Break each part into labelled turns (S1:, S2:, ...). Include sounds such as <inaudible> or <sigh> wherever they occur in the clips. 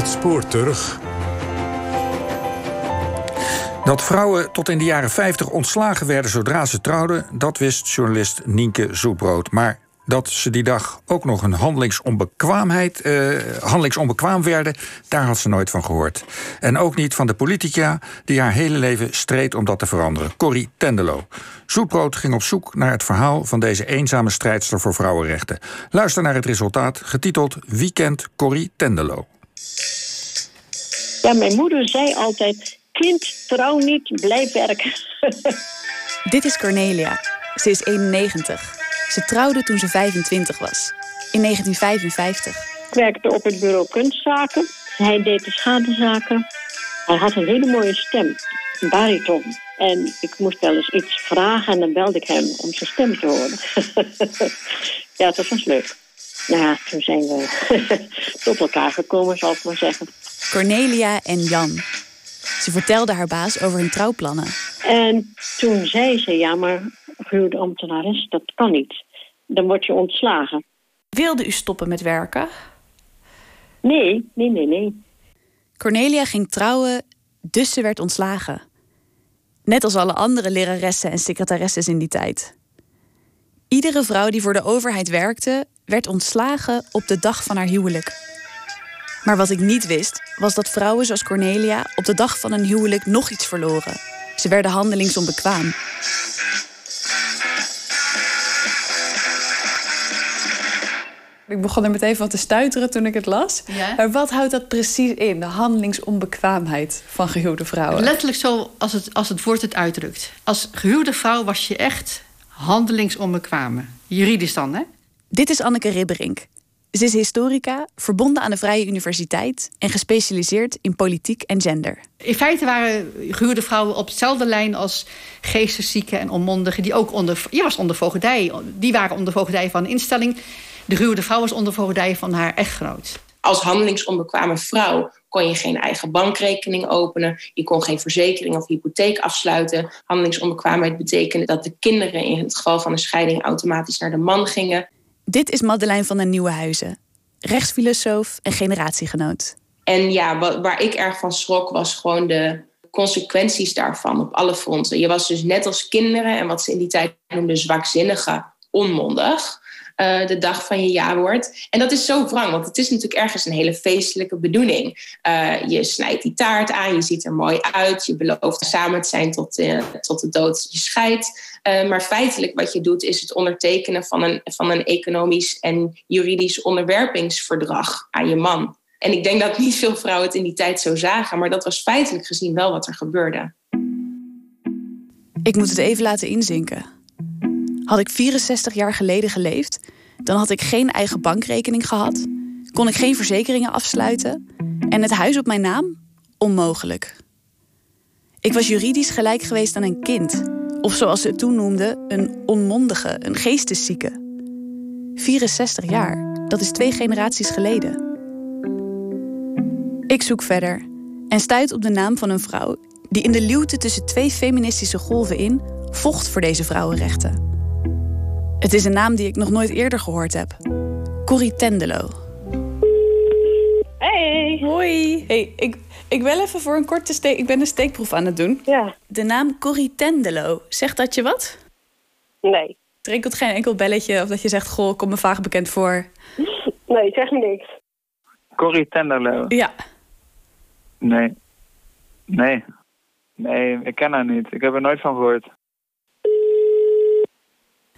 S1: Het spoor terug.
S2: Dat vrouwen tot in de jaren 50 ontslagen werden zodra ze trouwden, dat wist journalist Nienke Zoebrood. Maar dat ze die dag ook nog een handelingsonbekwaamheid, eh, handelingsonbekwaam werden, daar had ze nooit van gehoord. En ook niet van de politica die haar hele leven streed om dat te veranderen, Corrie Tendelo. Zoetbrood ging op zoek naar het verhaal van deze eenzame strijdster voor vrouwenrechten. Luister naar het resultaat, getiteld Weekend Corrie Tendelo.
S3: Ja, mijn moeder zei altijd: kind, trouw niet, blijf werken. <laughs>
S4: Dit is Cornelia. Ze is 91. Ze trouwde toen ze 25 was, in 1955.
S3: Ik werkte op het bureau kunstzaken. Hij deed de schadezaken. Hij had een hele mooie stem, een bariton. En ik moest wel eens iets vragen en dan belde ik hem om zijn stem te horen. <laughs> ja, dat was leuk. Nou ja, toen zijn we <laughs> tot elkaar gekomen, zal ik maar zeggen.
S4: Cornelia en Jan. Ze vertelde haar baas over hun trouwplannen.
S3: En toen zei ze, ja, maar gehuwde ambtenares, dat kan niet. Dan word je ontslagen.
S4: Wilde u stoppen met werken?
S3: Nee, nee, nee, nee.
S4: Cornelia ging trouwen, dus ze werd ontslagen. Net als alle andere leraressen en secretaresses in die tijd. Iedere vrouw die voor de overheid werkte, werd ontslagen op de dag van haar huwelijk. Maar wat ik niet wist, was dat vrouwen zoals Cornelia op de dag van een huwelijk nog iets verloren. Ze werden handelingsonbekwaam. Ik begon er meteen van te stuiteren toen ik het las. Maar wat houdt dat precies in, de handelingsonbekwaamheid van gehuwde vrouwen?
S5: Letterlijk zo als het, als het woord het uitdrukt. Als gehuwde vrouw was je echt handelingsonbekwame. Juridisch dan, hè?
S4: Dit is Anneke Ribberink. Ze is historica, verbonden aan de Vrije Universiteit en gespecialiseerd in politiek en gender.
S5: In feite waren gehuwde vrouwen op dezelfde lijn als geesteszieken en onmondigen. Die ook onder, je was onder voogdij. Die waren onder voogdij van een instelling. De gehuwde vrouw was onder voogdij van haar echtgenoot.
S6: Als handelingsonbekwamen vrouw kon je geen eigen bankrekening openen. Je kon geen verzekering of hypotheek afsluiten. Handelingsonbekwaamheid betekende dat de kinderen in het geval van een scheiding automatisch naar de man gingen.
S4: Dit is Madeleine van den Nieuwenhuizen, rechtsfilosoof en generatiegenoot.
S6: En ja, waar ik erg van schrok was gewoon de consequenties daarvan op alle fronten. Je was dus net als kinderen en wat ze in die tijd noemden zwakzinnige, onmondig. Uh, de dag van je jaarwoord. En dat is zo wrang, want het is natuurlijk ergens een hele feestelijke bedoeling. Uh, je snijdt die taart aan, je ziet er mooi uit, je belooft samen te zijn tot, uh, tot de dood je scheidt. maar feitelijk wat je doet is het ondertekenen van een, van een economisch en juridisch onderwerpingsverdrag aan je man. En ik denk dat niet veel vrouwen het in die tijd zo zagen, maar dat was feitelijk gezien wel wat er gebeurde.
S4: Ik moet het even laten inzinken. Had ik 64 jaar geleden geleefd, dan had ik geen eigen bankrekening gehad, kon ik geen verzekeringen afsluiten en het huis op mijn naam onmogelijk. Ik was juridisch gelijk geweest aan een kind, of zoals ze het toen noemden, een onmondige, een geesteszieke. 64 jaar, dat is twee generaties geleden. Ik zoek verder en stuit op de naam van een vrouw die in de luwte tussen twee feministische golven in vocht voor deze vrouwenrechten. Het is een naam die ik nog nooit eerder gehoord heb. Corrie Tendelo.
S3: Hey.
S4: Hoi. Hey, ik, ik wil even voor een korte steek... Ik ben een steekproef aan het doen.
S3: Ja.
S4: De naam Corrie Tendelo. Zegt dat je wat?
S3: Nee.
S4: Het rinkelt geen enkel belletje of dat je zegt... Goh, kom me vaag bekend voor.
S3: Nee, zeg me niks.
S7: Corrie Tendelo.
S4: Ja.
S7: Nee. Nee. Nee, ik ken haar niet. Ik heb er nooit van gehoord.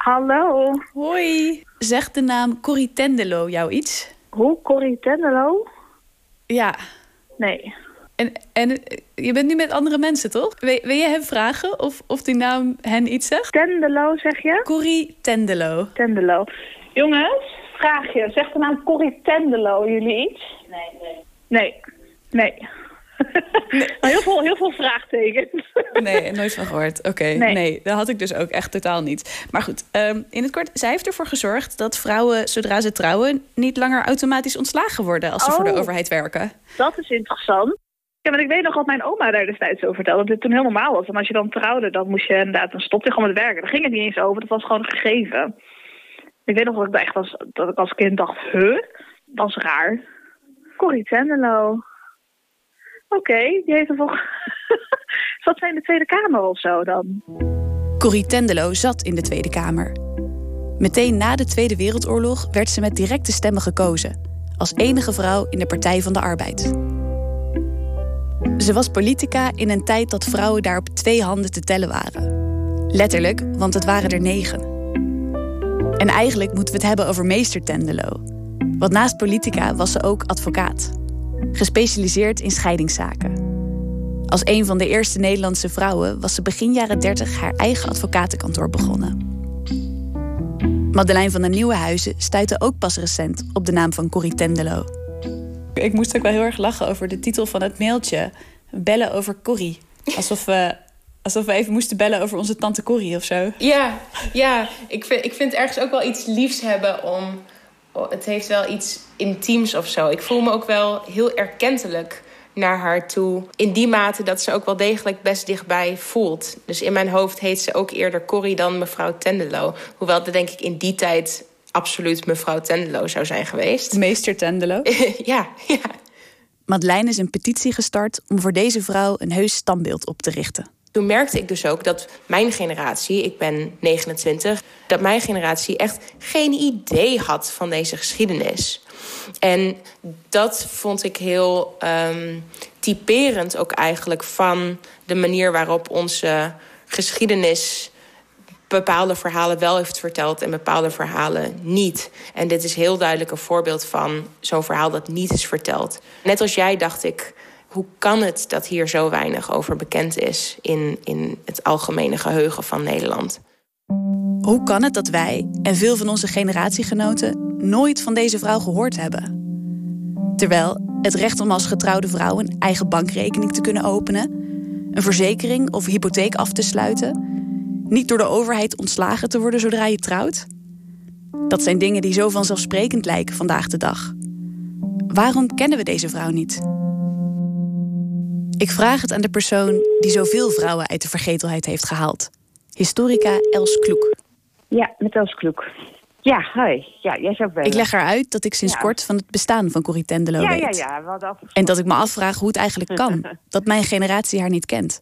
S3: Hallo.
S4: Hoi. Zegt de naam Corrie Tendelo jou iets?
S3: Hoe? Corrie Tendelo?
S4: Ja.
S3: Nee.
S4: En, en je bent nu met andere mensen, toch? Wil, wil je hem vragen of, of die naam hen iets zegt?
S3: Tendelo, zeg je?
S4: Corrie Tendelo.
S3: Tendelo. Jongens, vraag je. Zegt de naam Corrie Tendelo jullie iets? Nee, nee. Nee. Nee. <laughs> heel, veel, heel veel vraagtekens.
S4: nee, nooit van gehoord. Oké, nee. nee. dat had ik dus ook echt totaal niet. Maar goed, um, in het kort, zij heeft ervoor gezorgd dat vrouwen, zodra ze trouwen, niet langer automatisch ontslagen worden als ze voor de
S3: Oh.
S4: overheid werken.
S3: Dat is interessant. Ja, want ik weet nog wat mijn oma daar destijds over vertelde. Dat dit toen heel normaal was. En als je dan trouwde, dan moest je inderdaad... dan stopte je gewoon met werken. Daar ging het niet eens over. Dat was gewoon een gegeven. Ik weet nog dat ik echt was, dat ik als kind dacht... Huh? Dat is raar. Corrie Tendelo.
S1: Oké, die heeft er volgens... <laughs> zat zij in de Tweede Kamer of zo dan?
S4: Corrie Tendelo zat in de Tweede Kamer. Meteen na de Tweede Wereldoorlog werd ze met directe stemmen gekozen. Als enige vrouw in de Partij van de Arbeid. Ze was politica in een tijd dat vrouwen daar op twee handen te tellen waren. Letterlijk, want het waren er negen. En eigenlijk moeten we het hebben over meester Tendelo. Want naast politica was ze ook advocaat. Gespecialiseerd in scheidingszaken. Als een van de eerste Nederlandse vrouwen was ze begin jaren 30 haar eigen advocatenkantoor begonnen. Madeleine van der Nieuwenhuizen stuitte ook pas recent op de naam van Corrie Tendelo. Ik moest ook wel heel erg lachen over de titel van het mailtje. Bellen over Corrie. Alsof we, alsof we even moesten bellen over onze tante Corrie of zo.
S6: Ja, ja. Ik, vind, ik vind ergens ook wel iets liefs hebben om... Het heeft wel iets intiems of zo. Ik voel me ook wel heel erkentelijk naar haar toe. In die mate dat ze ook wel degelijk best dichtbij voelt. Dus in mijn hoofd heet ze ook eerder Corrie dan mevrouw Tendelo. Hoewel dat denk ik in die tijd absoluut mevrouw Tendelo zou zijn geweest. <laughs>
S4: Meester Tendelo? <laughs>
S6: ja, ja.
S4: Madeleine is een petitie gestart om voor deze vrouw een heus standbeeld op te richten.
S6: Toen merkte ik dus ook dat mijn generatie, ik ben 29, dat mijn generatie echt geen idee had van deze geschiedenis. En dat vond ik heel um, typerend ook eigenlijk van de manier waarop onze geschiedenis bepaalde verhalen wel heeft verteld en bepaalde verhalen niet. En dit is heel duidelijk een voorbeeld van zo'n verhaal dat niet is verteld. Net als jij dacht ik, hoe kan het dat hier zo weinig over bekend is in, in het algemene geheugen van Nederland?
S4: Hoe kan het dat wij en veel van onze generatiegenoten nooit van deze vrouw gehoord hebben? Terwijl het recht om als getrouwde vrouw een eigen bankrekening te kunnen openen, een verzekering of hypotheek af te sluiten, niet door de overheid ontslagen te worden zodra je trouwt, dat zijn dingen die zo vanzelfsprekend lijken vandaag de dag. Waarom kennen we deze vrouw niet? Ik vraag het aan de persoon die zoveel vrouwen uit de vergetelheid heeft gehaald. Historica Els Kloek.
S1: Ja, met Els Kloek. Ja, hoi. Ja, jij zou bellen.
S4: Ik leg eruit dat ik sinds kort van het bestaan van Corrie Tendelo
S1: ja,
S4: weet.
S1: Ja, ja, we
S4: En dat ik me afvraag hoe het eigenlijk kan. <laughs> dat mijn generatie haar niet kent.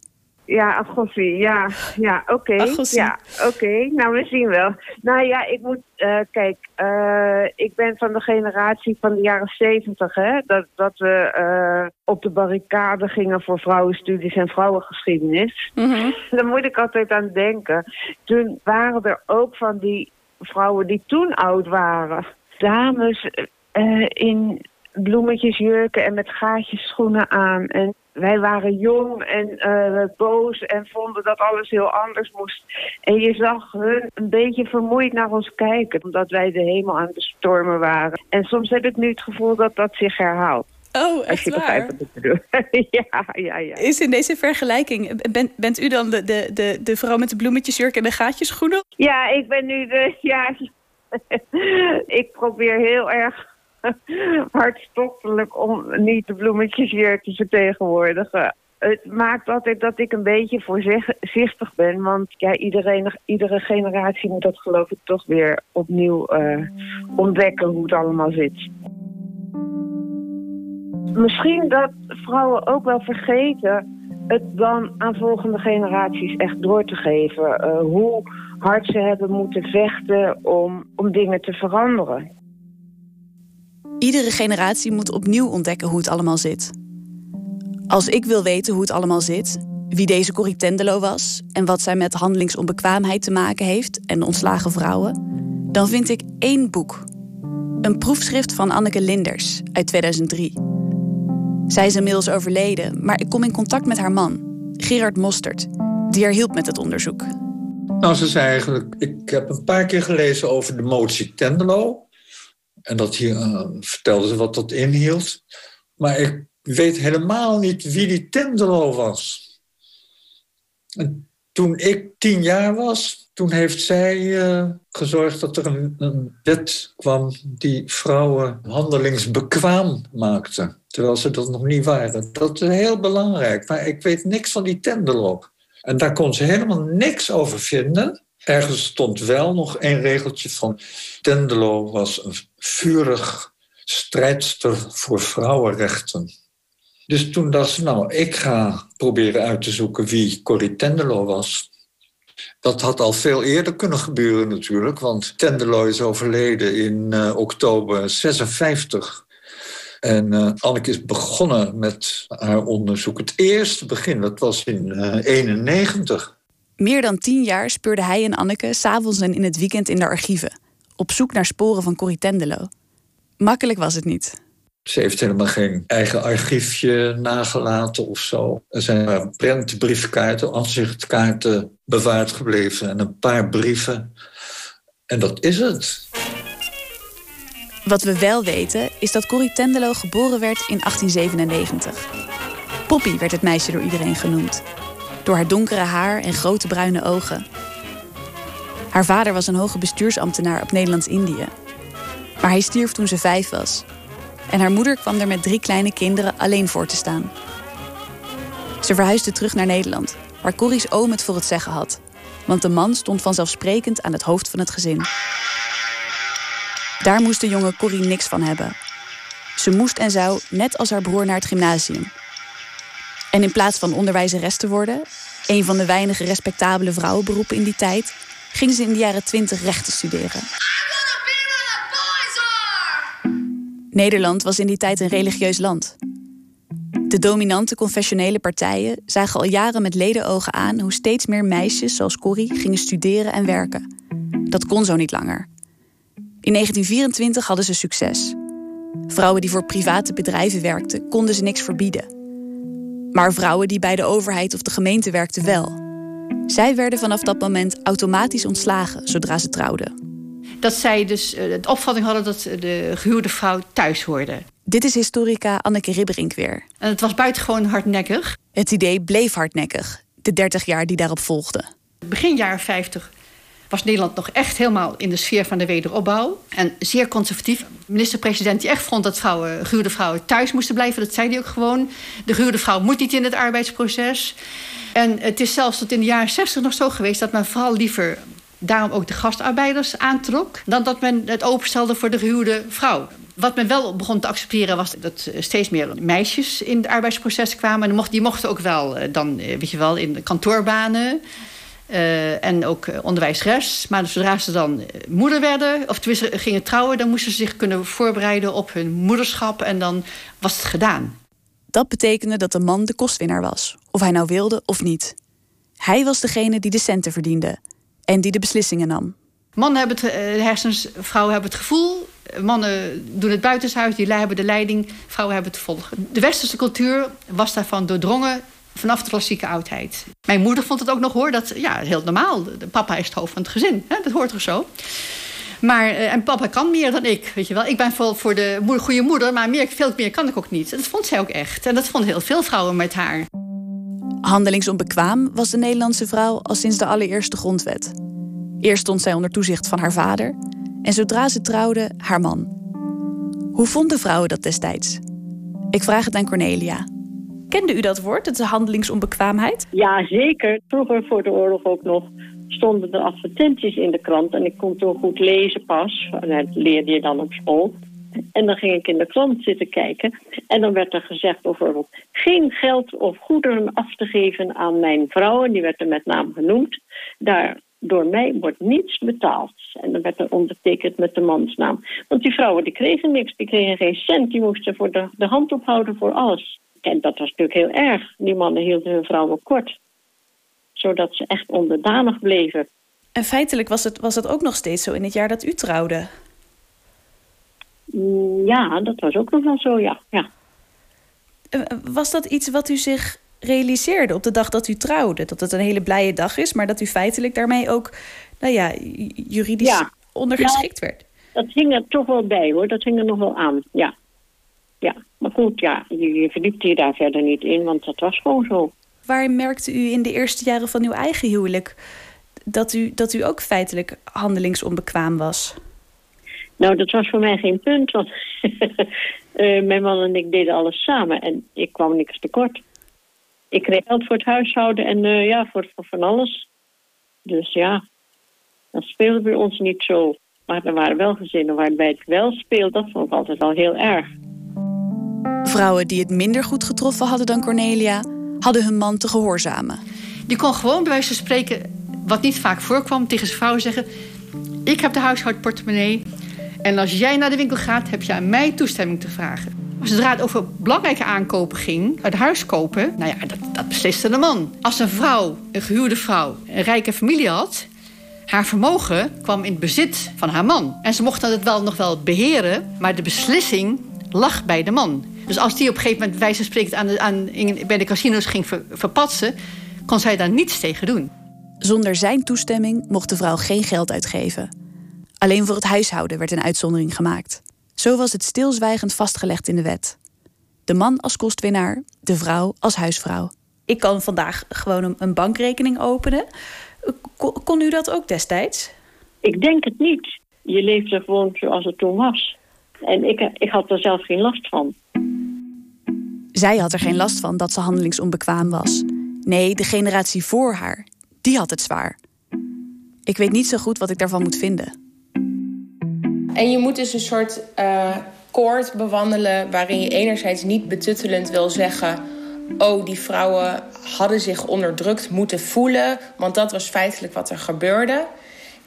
S1: Ja, Agossie, ja, ja, oké. Ja, oké, nou we zien wel. Nou ja, ik moet, uh, kijk, uh, ik ben van de generatie van de jaren zeventig, hè. Dat, dat we uh, op de barricade gingen voor vrouwenstudies en vrouwengeschiedenis. Mm -hmm. Daar moet ik altijd aan denken. Toen waren er ook van die vrouwen die toen oud waren. Dames in bloemetjesjurken en met gaatjes schoenen aan. En wij waren jong en uh, boos en vonden dat alles heel anders moest. En je zag hun een beetje vermoeid naar ons kijken, omdat wij de hemel aan het bestormen waren. En soms heb ik nu het gevoel dat dat zich herhaalt.
S4: Oh, echt
S1: Als je begrijpt wat ik bedoel. <laughs> ja, ja, ja.
S4: Is in deze vergelijking, bent, bent u dan de, de, de, de vrouw met de bloemetjesjurk en de gaatjeschoenen?
S1: Ja, ik ben nu de, ja, <laughs> ik probeer heel erg <laughs> hartstochtelijk om niet de bloemetjes weer te vertegenwoordigen. Het maakt altijd dat ik een beetje voorzichtig ben. Want ja, iedereen, iedere generatie moet dat geloof ik toch weer opnieuw uh, ontdekken hoe het allemaal zit. Misschien dat vrouwen ook wel vergeten het dan aan volgende generaties echt door te geven. Uh, hoe hard ze hebben moeten vechten om, om dingen te veranderen.
S4: Iedere generatie moet opnieuw ontdekken hoe het allemaal zit. Als ik wil weten hoe het allemaal zit, wie deze Corrie Tendelo was en wat zij met handelingsonbekwaamheid te maken heeft en ontslagen vrouwen, dan vind ik één boek. Een proefschrift van Anneke Linders uit 2003. Zij is inmiddels overleden, maar ik kom in contact met haar man, Gerard Mostert, die haar hielp met het onderzoek.
S8: Nou, ze zei eigenlijk: Ik heb een paar keer gelezen over de motie Tendelo. En dat hier uh, vertelde ze wat dat inhield. Maar ik weet helemaal niet wie die Tendelo was. En toen ik tien jaar was, toen heeft zij uh, gezorgd dat er een, een, wet kwam die vrouwen handelingsbekwaam maakte. Terwijl ze dat nog niet waren. Dat is heel belangrijk. Maar ik weet niks van die Tendelo. En daar kon ze helemaal niks over vinden. Ergens stond wel nog een regeltje van... Tendelo was een vurig strijdster voor vrouwenrechten. Dus toen dacht ze, nou, ik ga proberen uit te zoeken wie Corrie Tendelo was. Dat had al veel eerder kunnen gebeuren natuurlijk, want Tendelo is overleden in uh, oktober 56. En uh, Anneke is begonnen met haar onderzoek. Het eerste begin, dat was in uh, eh, 91.
S4: Meer dan tien jaar speurde hij en Anneke s'avonds en in het weekend in de archieven. Op zoek naar sporen van Corrie Tendelo. Makkelijk was het niet.
S8: Ze heeft helemaal geen eigen archiefje nagelaten of zo. Er zijn prentbriefkaarten, aanzichtkaarten bewaard gebleven en een paar brieven. En dat is het.
S4: Wat we wel weten is dat Corrie Tendelo geboren werd in 1897. Poppy werd het meisje door iedereen genoemd. Door haar donkere haar en grote bruine ogen. Haar vader was een hoge bestuursambtenaar op Nederlands-Indië. Maar hij stierf toen ze vijf was. En haar moeder kwam er met drie kleine kinderen alleen voor te staan. Ze verhuisde terug naar Nederland, waar Corrie's oom het voor het zeggen had. Want de man stond vanzelfsprekend aan het hoofd van het gezin. Daar moest de jonge Corrie niks van hebben. Ze moest en zou, net als haar broer, naar het gymnasium. En in plaats van onderwijzeres te worden, een van de weinige respectabele vrouwenberoepen in die tijd, ging ze in de jaren twintig rechten studeren. Nederland was in die tijd een religieus land. De dominante confessionele partijen zagen al jaren met ledenogen aan hoe steeds meer meisjes zoals Corrie gingen studeren en werken. Dat kon zo niet langer. In 1924 hadden ze succes. Vrouwen die voor private bedrijven werkten, konden ze niks verbieden. Maar vrouwen die bij de overheid of de gemeente werkten wel. Zij werden vanaf dat moment automatisch ontslagen zodra ze trouwden.
S5: Dat zij dus de opvatting hadden dat de gehuwde vrouw thuis hoorde.
S4: Dit is historica Anneke Ribberink weer.
S5: En het was buitengewoon hardnekkig.
S4: Het idee bleef hardnekkig, de 30 jaar die daarop volgden.
S5: Begin jaren 50 was Nederland nog echt helemaal in de sfeer van de wederopbouw. En zeer conservatief. Minister-president die echt vond dat vrouwen, gehuwde vrouwen thuis moesten blijven. Dat zei hij ook gewoon. De gehuwde vrouw moet niet in het arbeidsproces. En het is zelfs tot in de jaren 60 nog zo geweest... dat men vooral liever daarom ook de gastarbeiders aantrok... dan dat men het openstelde voor de gehuwde vrouw. Wat men wel begon te accepteren was dat steeds meer meisjes in het arbeidsproces kwamen. Die mochten ook wel eh, dan, eh, weet je wel, in kantoorbanen... Uh, en ook onderwijsres. Maar zodra ze dan moeder werden, of tenminste gingen trouwen... dan moesten ze zich kunnen voorbereiden op hun moederschap... en dan was het gedaan.
S4: Dat betekende dat de man de kostwinnaar was, of hij nou wilde of niet. Hij was degene die de centen verdiende en die de beslissingen nam.
S5: Mannen hebben het, eh, de hersens, vrouwen hebben het gevoel. Mannen doen het buitenshuis, die hebben de leiding. Vrouwen hebben het volgen. De westerse cultuur was daarvan doordrongen vanaf de klassieke oudheid. Mijn moeder vond het ook nog hoor, dat ja, heel normaal. De papa is het hoofd van het gezin, hè? dat hoort toch zo. Maar, eh, en papa kan meer dan ik, weet je wel. Ik ben voor, voor de goede moeder, maar meer, veel meer kan ik ook niet. Dat vond zij ook echt. En dat vonden heel veel vrouwen met haar.
S4: Handelingsonbekwaam was de Nederlandse vrouw al sinds de allereerste grondwet. Eerst stond zij onder toezicht van haar vader en zodra ze trouwde, haar man. Hoe vonden vrouwen dat destijds? Ik vraag het aan Cornelia. Kende u dat woord, het handelingsonbekwaamheid?
S3: Ja, zeker. Vroeger voor de oorlog ook nog stonden er advertenties in de krant. En ik kon toen goed lezen pas. Dat leerde je dan op school. En dan ging ik in de krant zitten kijken. En dan werd er gezegd bijvoorbeeld... geen geld of goederen af te geven aan mijn vrouw. En die werd er met naam genoemd. Daar, door mij wordt niets betaald. En dan werd er ondertekend met de mansnaam. Want die vrouwen die kregen niks. Die kregen geen cent. Die moesten voor de, de hand ophouden voor alles. En dat was natuurlijk heel erg. Die mannen hielden hun vrouwen kort zodat ze echt onderdanig bleven.
S4: En feitelijk was het, was het ook nog steeds zo in het jaar dat u trouwde?
S3: Mm, ja, dat was ook nog wel zo, ja. ja.
S4: Eh, was dat iets wat u zich realiseerde op de dag dat u trouwde? Dat het een hele blije dag is, maar dat u feitelijk daarmee ook nou ja, juridisch ja. ondergeschikt werd?
S3: Dat hing er toch wel bij hoor, dat hing er nog wel aan, ja. Ja, maar goed, ja, je, je verdiept je daar verder niet in, want dat was gewoon zo.
S4: Waar merkte u in de eerste jaren van uw eigen huwelijk dat u, dat u ook feitelijk handelingsonbekwaam was?
S3: Nou, dat was voor mij geen punt, want uh, <laughs> mijn man en ik deden alles samen en ik kwam niks tekort. Ik kreeg geld voor het huishouden en uh, ja, voor, voor van alles. Dus ja, dat speelde bij ons niet zo. Maar er waren wel gezinnen waarbij het wel speelde. Dat vond ik altijd wel heel erg.
S4: Vrouwen die het minder goed getroffen hadden dan Cornelia, hadden hun man te gehoorzamen.
S5: Die kon gewoon bij wijze van spreken, wat niet vaak voorkwam, tegen zijn vrouw zeggen: Ik heb de huishoudportemonnee. En als jij naar de winkel gaat, heb je aan mij toestemming te vragen. Zodra het over belangrijke aankopen ging, het huis kopen, nou ja, dat, dat besliste de man. Als een vrouw, een gehuwde vrouw, een rijke familie had, haar vermogen kwam in bezit van haar man. En ze mocht het wel nog wel beheren, maar de beslissing lag bij de man. Dus als die op een gegeven moment, wijze van aan de, aan, bij de casino's ging verpatsen, kon zij daar niets tegen doen.
S4: Zonder zijn toestemming mocht de vrouw geen geld uitgeven. Alleen voor het huishouden werd een uitzondering gemaakt. Zo was het stilzwijgend vastgelegd in de wet. De man als kostwinnaar, de vrouw als huisvrouw. Ik kan vandaag gewoon een bankrekening openen. Kon u dat ook destijds?
S3: Ik denk het niet. Je leefde gewoon zoals het toen was. En ik, ik had er zelf geen last van.
S4: Zij had er geen last van dat ze handelingsonbekwaam was. Nee, de generatie voor haar, die had het zwaar. Ik weet niet zo goed wat ik daarvan moet vinden.
S6: En je moet dus een soort uh, koord bewandelen waarin je enerzijds niet betuttelend wil zeggen: oh, die vrouwen hadden zich onderdrukt moeten voelen, want dat was feitelijk wat er gebeurde.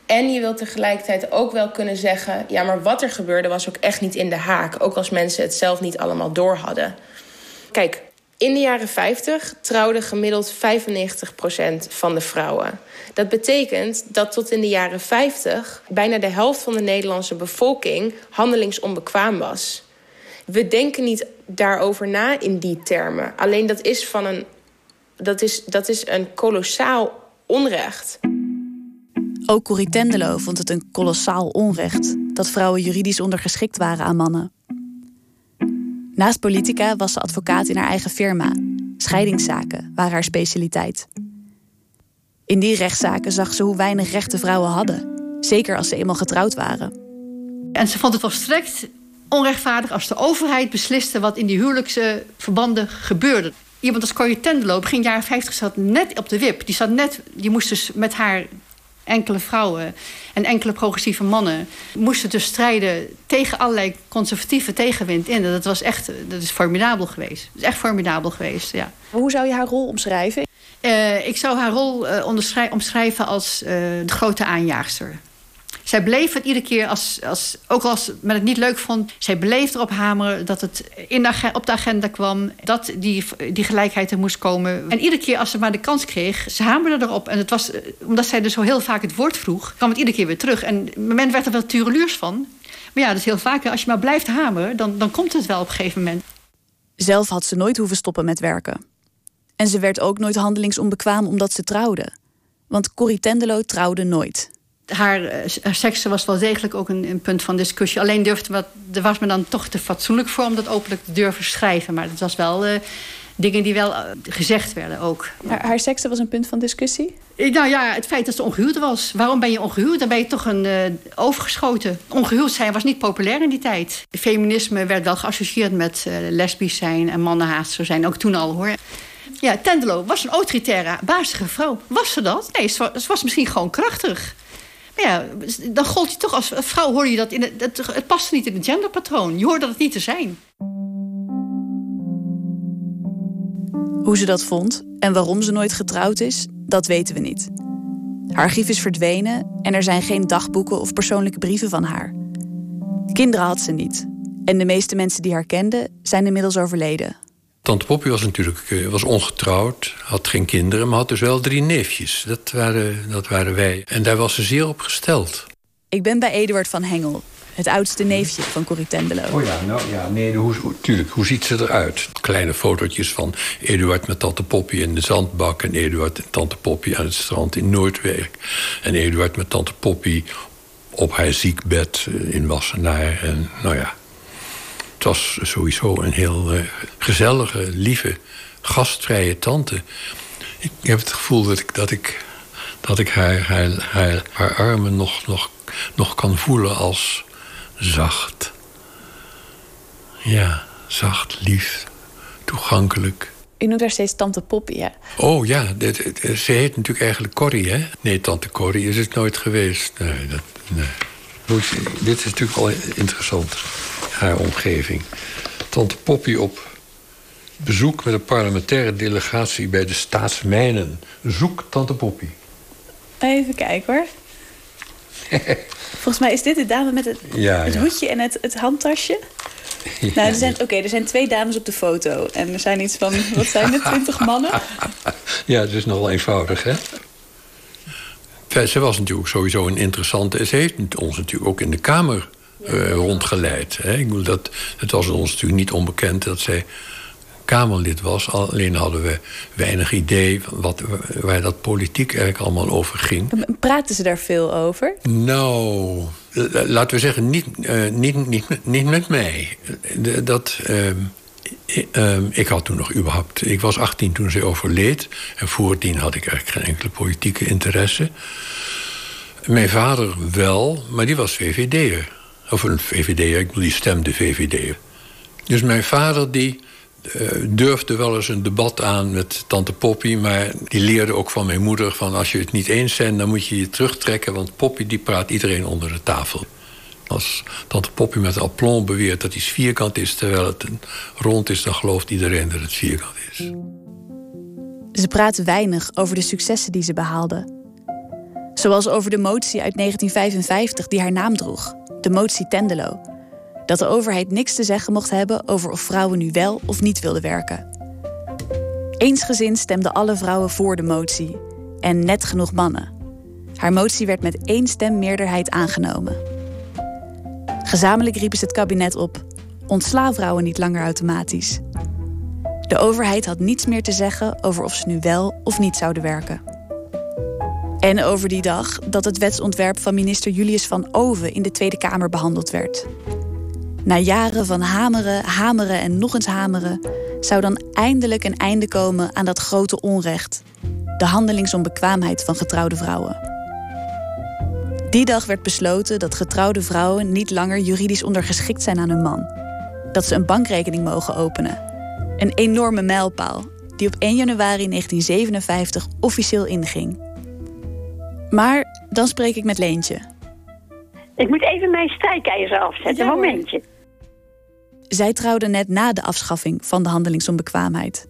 S6: En je wilt tegelijkertijd ook wel kunnen zeggen: ja, maar wat er gebeurde was ook echt niet in de haak, ook als mensen het zelf niet allemaal door hadden. Kijk, in de jaren 50 trouwde gemiddeld 95% van de vrouwen. Dat betekent dat tot in de jaren 50 bijna de helft van de Nederlandse bevolking handelingsonbekwaam was. We denken niet daarover na in die termen. Alleen dat is, van een, dat is, dat is een kolossaal onrecht.
S4: Ook Corrie Tendelo vond het een kolossaal onrecht dat vrouwen juridisch ondergeschikt waren aan mannen. Naast politica was ze advocaat in haar eigen firma. Scheidingszaken waren haar specialiteit. In die rechtszaken zag ze hoe weinig rechten vrouwen hadden, zeker als ze eenmaal getrouwd waren.
S5: En ze vond het volstrekt onrechtvaardig als de overheid besliste wat in die huwelijkse verbanden gebeurde. Iemand als Corrie Tendelo, begin jaren 50, zat net op de wip. Die, zat net, die moest dus met haar enkele vrouwen en enkele progressieve mannen moesten dus strijden tegen allerlei conservatieve tegenwind in. Dat was echt, dat is formidabel geweest. Dat is echt formidabel geweest, ja.
S4: Hoe zou je haar rol omschrijven?
S5: Uh, ik zou haar rol uh, omschrijven als uh, de grote aanjaagster. Zij bleef het iedere keer, als, als, ook als men het niet leuk vond... zij bleef erop hameren dat het in op de agenda kwam... dat die, die gelijkheid er moest komen. En iedere keer als ze maar de kans kreeg, ze hamerde erop. En het was, omdat zij dus zo heel vaak het woord vroeg... kwam het iedere keer weer terug. En men werd er wel tureluurs van. Maar ja, dat is heel vaak. Als je maar blijft hameren, dan, dan komt het wel op een gegeven moment.
S4: Zelf had ze nooit hoeven stoppen met werken. En ze werd ook nooit handelingsonbekwaam omdat ze trouwde. Want Corrie Tendelo trouwde nooit
S5: haar, eh, haar seksen was wel degelijk ook een, een, punt van discussie. Alleen durfde wat, er was me dan toch te fatsoenlijk voor om dat openlijk te durven schrijven. Maar het was wel uh, dingen die wel uh, gezegd werden ook.
S4: Haar, haar seksen was een punt van discussie?
S5: Nou ja, het feit dat ze ongehuwd was. Waarom ben je ongehuwd? Dan ben je toch een overgeschoten. Ongehuwd zijn was niet populair in die tijd. Feminisme werd wel geassocieerd met lesbisch zijn en mannenhaatster zijn. Ook toen al hoor. Ja, Tendelo was een autoritaire, bazige vrouw. Was ze dat? Nee, ze was, ze was misschien gewoon krachtig. Ja, dan gold je toch als vrouw hoor je dat in het, het, het past niet in het genderpatroon. Je hoort dat het niet te zijn.
S4: Hoe ze dat vond en waarom ze nooit getrouwd is, dat weten we niet. Haar archief is verdwenen en er zijn geen dagboeken of persoonlijke brieven van haar. Kinderen had ze niet. En de meeste mensen die haar kenden zijn inmiddels overleden.
S9: Tante Poppy was natuurlijk eh, was ongetrouwd, had geen kinderen, maar had dus wel drie neefjes. Dat waren, dat waren wij. En daar was ze zeer op gesteld.
S4: Ik ben bij Eduard van Hengel, het oudste neefje van Corrie Tendelo.
S9: Oh ja, nou ja, nee, hoe, tuurlijk, hoe ziet ze eruit? Kleine fotootjes van Eduard met tante Poppy in de zandbak... en Eduard en tante Poppy aan het strand in Noordwijk. En Eduard met tante Poppy op haar ziekbed eh, in Wassenaar. En nou ja, het was sowieso een heel uh, gezellige, lieve, gastvrije tante. Ik heb het gevoel dat ik, dat ik, dat ik haar, haar, haar, haar armen nog, nog, nog kan voelen als zacht. Ja, zacht, lief, toegankelijk.
S4: U noemt haar steeds Tante Poppy, hè?
S9: Oh ja, ze heet natuurlijk eigenlijk Corrie, hè? Nee, Tante Corrie is het nooit geweest. Nee, dat, nee. Dit is natuurlijk wel interessant haar omgeving. Tante Poppy op bezoek met een parlementaire delegatie bij de staatsmijnen. Zoek Tante Poppy.
S4: Even kijken hoor. <laughs> Volgens mij is dit de dame met het, het hoedje en het, het handtasje. nou, er zijn, oké, er zijn twee dames op de foto. En er zijn iets van, wat zijn er, twintig mannen? <laughs>
S9: ja, het is nogal eenvoudig, hè? Ze was natuurlijk sowieso een interessante... Ze heeft ons natuurlijk ook in de Kamer uh, rondgeleid. Hè? Ik bedoel, dat, het was ons natuurlijk niet onbekend dat zij Kamerlid was. Alleen hadden we weinig idee wat, waar dat politiek eigenlijk allemaal over ging.
S4: Praten ze daar veel over?
S9: Nou, laten we zeggen, niet, uh, niet, niet, niet met mij. Dat... Uh, ik had toen nog überhaupt... Ik was 18 toen ze overleed. En voordien had ik eigenlijk geen enkele politieke interesse. Mijn vader wel, maar die was VVD'er. Of een VVD'er, ik bedoel, die stemde VVD'er. Dus mijn vader die uh, durfde wel eens een debat aan met tante Poppy... maar die leerde ook van mijn moeder van... als je het niet eens bent, dan moet je je terugtrekken... want Poppy die praat iedereen onder de tafel. Als tante Poppy met aplomb beweert dat iets vierkant is... terwijl het rond is, dan gelooft iedereen dat het vierkant is.
S4: Ze praat weinig over de successen die ze behaalde. Zoals over de motie uit 1955 die haar naam droeg. De motie Tendelo dat de overheid niks te zeggen mocht hebben over of vrouwen nu wel of niet wilden werken. Eensgezind stemden alle vrouwen voor de motie en net genoeg mannen. Haar motie werd met één stem meerderheid aangenomen. Gezamenlijk riepen ze het kabinet op: ontsla vrouwen niet langer automatisch. De overheid had niets meer te zeggen over of ze nu wel of niet zouden werken. En over die dag dat het wetsontwerp van minister Julius van Oven in de Tweede Kamer behandeld werd. Na jaren van hameren, hameren en nog eens hameren, zou dan eindelijk een einde komen aan dat grote onrecht: de handelingsonbekwaamheid van getrouwde vrouwen. Die dag werd besloten dat getrouwde vrouwen niet langer juridisch ondergeschikt zijn aan hun man. Dat ze een bankrekening mogen openen. Een enorme mijlpaal die op 1 januari 1957 officieel inging. Maar dan spreek ik met Leentje.
S3: Ik moet even mijn strijkijzer afzetten, een momentje.
S4: Zij trouwde net na de afschaffing van de handelingsonbekwaamheid.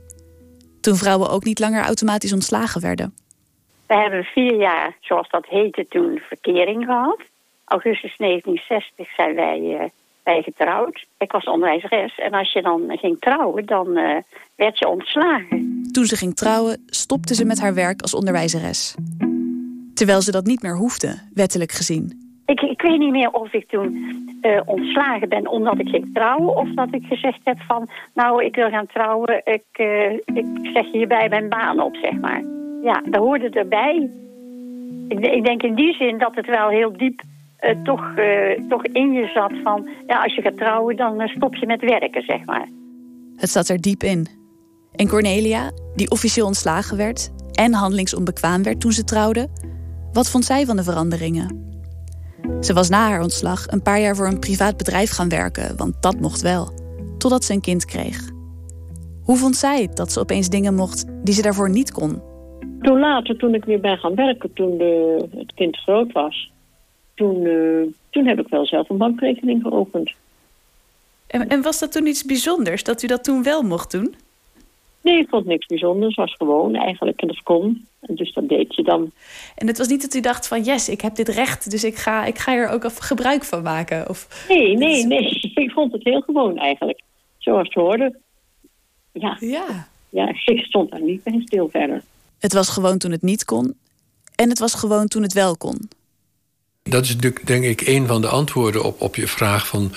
S4: Toen vrouwen ook niet langer automatisch ontslagen werden.
S3: We hebben vier jaar, zoals dat heette toen, verkering gehad. Augustus 1960 zijn wij, uh, wij getrouwd. Ik was onderwijzeres en als je dan ging trouwen, dan uh, werd je ontslagen.
S4: Toen ze ging trouwen, stopte ze met haar werk als onderwijzeres. Terwijl ze dat niet meer hoefde, wettelijk gezien.
S3: Ik, ik weet niet meer of ik toen uh, ontslagen ben omdat ik ging trouwen... of dat ik gezegd heb van, nou, ik wil gaan trouwen... ik, ik zeg hierbij mijn baan op, zeg maar. Ja, daar hoorde erbij. Ik, ik denk in die zin dat het wel heel diep uh, toch, toch in je zat van... ja, als je gaat trouwen, dan stop je met werken, zeg maar.
S4: Het zat er diep in. En Cornelia, die officieel ontslagen werd... en handelingsonbekwaam werd toen ze trouwde... wat vond zij van de veranderingen? Ze was na haar ontslag een paar jaar voor een privaat bedrijf gaan werken, want dat mocht wel. Totdat ze een kind kreeg. Hoe vond zij het dat ze opeens dingen mocht die ze daarvoor niet kon?
S3: Toen later, toen ik weer ben gaan werken, toen de, het kind groot was, toen, uh, toen heb ik wel zelf een bankrekening geopend.
S4: En, en was dat toen iets bijzonders dat u dat toen wel mocht doen?
S3: Nee, ik vond niks bijzonders. Het was gewoon eigenlijk en dat kon. Dus dat deed je dan.
S4: En het was niet dat u dacht van yes, ik heb dit recht, dus ik ga, ik ga er ook gebruik van maken? Of...
S3: Nee, nee, <laughs> nee. <laughs> Ik vond het heel gewoon eigenlijk. Zoals het hoorde. Ja.
S4: ja.
S3: Ja, <laughs> ik stond daar niet bij stil verder.
S4: Het was gewoon toen het niet kon. En het was gewoon toen het wel kon.
S9: Dat is denk ik, een van de antwoorden op, op je vraag van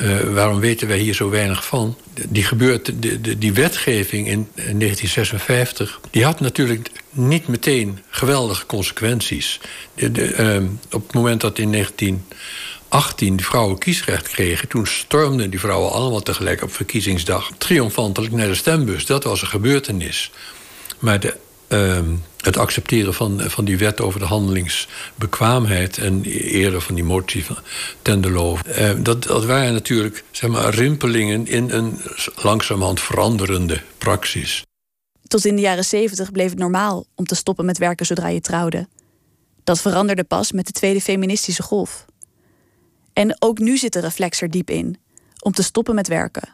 S9: uh, waarom weten wij hier zo weinig van. Die, gebeurt, de, de, die wetgeving in 1956, die had natuurlijk niet meteen geweldige consequenties. De, uh, op het moment dat in 1918 de vrouwen kiesrecht kregen... toen stormden die vrouwen allemaal tegelijk op verkiezingsdag... triomfantelijk naar de stembus. Dat was een gebeurtenis. Maar de Ehm, het accepteren van, van die wet over de handelingsbekwaamheid... en eerder van die motie van Tenderlo... Uh, dat, dat waren natuurlijk zeg maar, rimpelingen in een langzamerhand veranderende praxis.
S4: Tot in de jaren zeventig bleef het normaal om te stoppen met werken zodra je trouwde. Dat veranderde pas met de tweede feministische golf. En ook nu zit de reflex er diep in, om te stoppen met werken.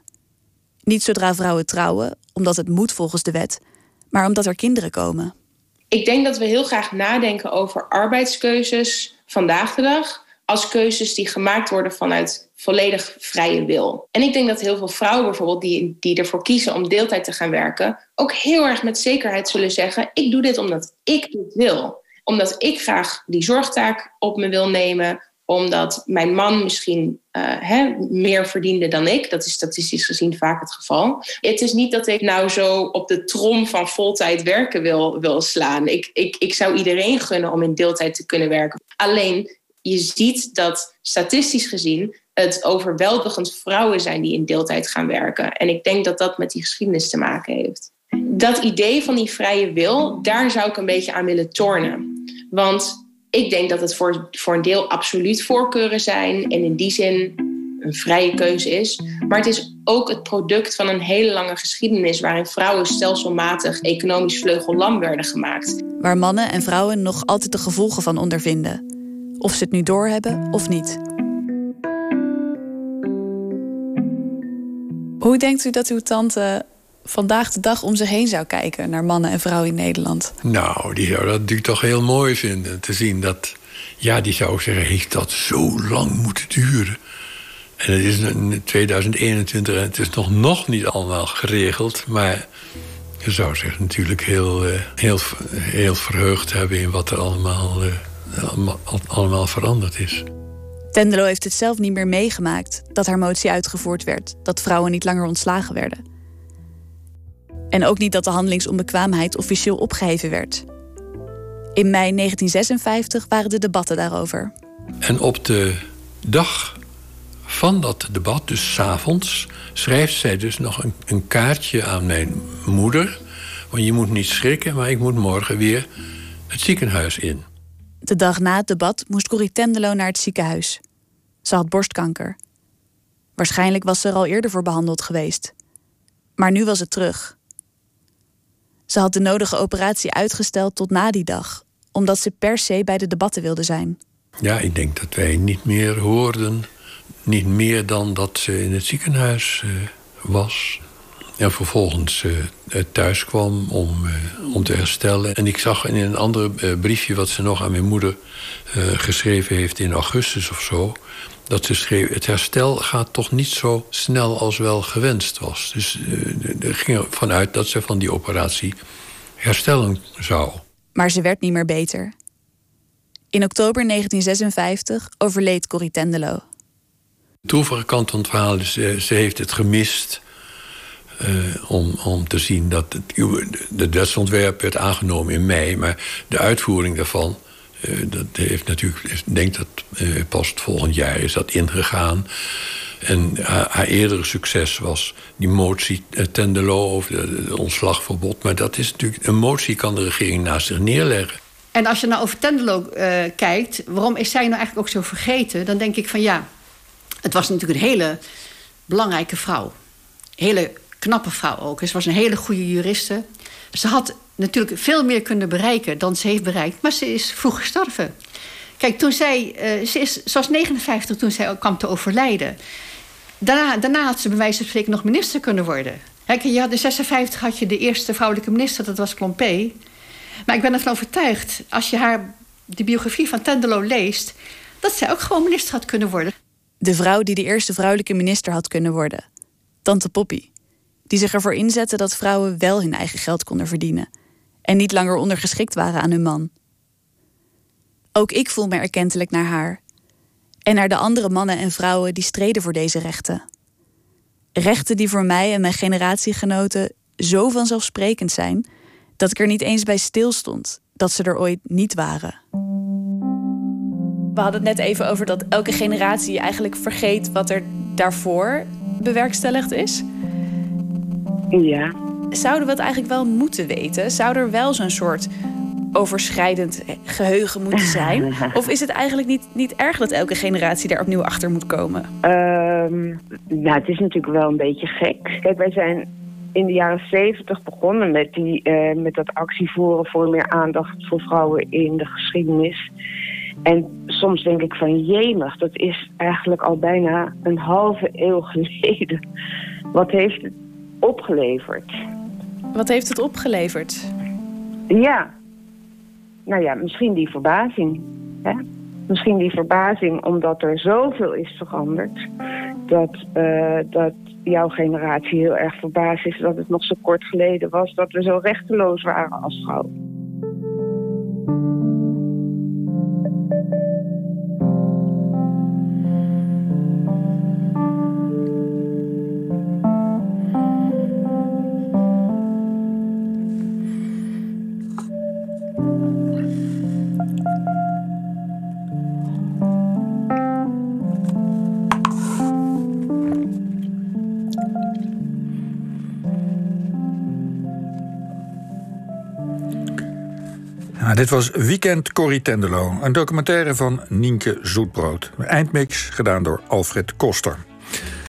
S4: Niet zodra vrouwen trouwen, omdat het moet volgens de wet, maar omdat er kinderen komen.
S6: Ik denk dat we heel graag nadenken over arbeidskeuzes vandaag de dag als keuzes die gemaakt worden vanuit volledig vrije wil. En ik denk dat heel veel vrouwen bijvoorbeeld die, die ervoor kiezen om deeltijd te gaan werken, ook heel erg met zekerheid zullen zeggen: ik doe dit omdat ik dit wil. Omdat ik graag die zorgtaak op me wil nemen, omdat mijn man misschien uh, meer verdiende dan ik. Dat is statistisch gezien vaak het geval. Het is niet dat ik nou zo op de trom van voltijd werken wil, wil slaan. Ik, ik, ik zou iedereen gunnen om in deeltijd te kunnen werken. Alleen je ziet dat statistisch gezien het overweldigend vrouwen zijn die in deeltijd gaan werken. En ik denk dat dat met die geschiedenis te maken heeft. Dat idee van die vrije wil, daar zou ik een beetje aan willen tornen. Want ik denk dat het voor, voor een deel absoluut voorkeuren zijn en in die zin een vrije keuze is. Maar het is ook het product van een hele lange geschiedenis waarin vrouwen stelselmatig economisch vleugellam werden gemaakt.
S4: Waar mannen en vrouwen nog altijd de gevolgen van ondervinden. Of ze het nu doorhebben of niet. Hoe denkt u dat uw tante vandaag de dag om zich heen zou kijken naar mannen en vrouwen in Nederland?
S9: Nou, die zou dat natuurlijk toch heel mooi vinden. Te zien dat, ja, die zou zeggen: heeft dat zo lang moeten duren? En het is 2021 en het is nog, nog niet allemaal geregeld. Maar je zou zich natuurlijk heel, eh, heel, heel verheugd hebben in wat er allemaal, eh, allemaal, allemaal veranderd is.
S4: Tendelo heeft het zelf niet meer meegemaakt dat haar motie uitgevoerd werd, dat vrouwen niet langer ontslagen werden. En ook niet dat de handelingsonbekwaamheid officieel opgeheven werd. In mei 1956 waren de debatten daarover.
S9: En op de dag van dat debat, dus s'avonds, schrijft zij dus nog een, een, kaartje aan mijn moeder. Want je moet niet schrikken, maar ik moet morgen weer het ziekenhuis in.
S4: De dag na het debat moest Corrie Tendelo naar het ziekenhuis. Ze had borstkanker. Waarschijnlijk was ze er al eerder voor behandeld geweest. Maar nu was het terug. Ze had de nodige operatie uitgesteld tot na die dag, omdat ze per se bij de debatten wilde zijn.
S9: Ja, ik denk dat wij niet meer hoorden, niet meer dan dat ze in het ziekenhuis uh, was. En vervolgens uh, thuis kwam om, uh, om te herstellen. En ik zag in een ander briefje wat ze nog aan mijn moeder geschreven heeft in augustus of zo dat ze schreef... het herstel gaat toch niet zo snel als wel gewenst was. Dus uh, er ging ervan uit dat ze van die operatie herstellen zou.
S4: Maar ze werd niet meer beter. In oktober 1956 overleed Corrie Tendelo.
S9: De droevige kant van het verhaal is... Uh, ze heeft het gemist... Uh, om, om te zien dat het, de wetsontwerp werd aangenomen in mei... maar de uitvoering daarvan dat heeft natuurlijk, ik denk dat uh, pas het volgend jaar is dat ingegaan. En haar, eerdere succes was die motie Tendelo over het ontslagverbod. Maar dat is natuurlijk, een motie kan de regering naast zich neerleggen.
S5: En als je nou over Tendelo kijkt, waarom is zij nou eigenlijk ook zo vergeten? Dan denk ik van ja, het was natuurlijk een hele belangrijke vrouw. Hele knappe vrouw ook. Ze was een hele goede juriste. Ze had natuurlijk veel meer kunnen bereiken dan ze heeft bereikt. Maar ze is vroeg gestorven. Kijk, toen zij, uh, ze, is, was 59 toen zij kwam te overlijden. Daarna, daarna had ze bij wijze van spreken nog minister kunnen worden. Kijk, je had, in 56 had je de eerste vrouwelijke minister, dat was Klompé. Maar ik ben ervan overtuigd, als je haar de biografie van Tendelo leest... dat zij ook gewoon minister had kunnen worden.
S4: De vrouw die de eerste vrouwelijke minister had kunnen worden. Tante Poppy. Die zich ervoor inzette dat vrouwen wel hun eigen geld konden verdienen en niet langer ondergeschikt waren aan hun man. Ook ik voel me erkentelijk naar haar en naar de andere mannen en vrouwen die streden voor deze rechten. Rechten die voor mij en mijn generatiegenoten zo vanzelfsprekend zijn dat ik er niet eens bij stilstond dat ze er ooit niet waren. We hadden het net even over dat elke generatie eigenlijk vergeet wat er daarvoor bewerkstelligd is.
S1: Ja
S4: zouden we het eigenlijk wel moeten weten? Zou er wel zo'n soort overschrijdend geheugen moeten zijn? <laughs> Of is het eigenlijk niet, niet erg dat elke generatie daar opnieuw achter moet komen?
S1: Um, nou, het is natuurlijk wel een beetje gek. Kijk, wij zijn in de jaren zeventig begonnen met, die, uh, met dat actievoeren voor meer aandacht voor vrouwen in de geschiedenis. En soms denk ik van jemig, dat is eigenlijk al bijna een halve eeuw <laughs> geleden. Wat heeft opgeleverd.
S4: Wat heeft het opgeleverd?
S1: Ja, nou ja, misschien die verbazing. Hè? Misschien die verbazing omdat er zoveel is veranderd. Dat, uh, dat jouw generatie heel erg verbaasd is dat het nog zo kort geleden was dat we zo rechteloos waren als vrouw.
S2: Dit was Weekend Corrie Tendelo, een documentaire van Nienke Zoetbrood. Eindmix gedaan door Alfred Koster.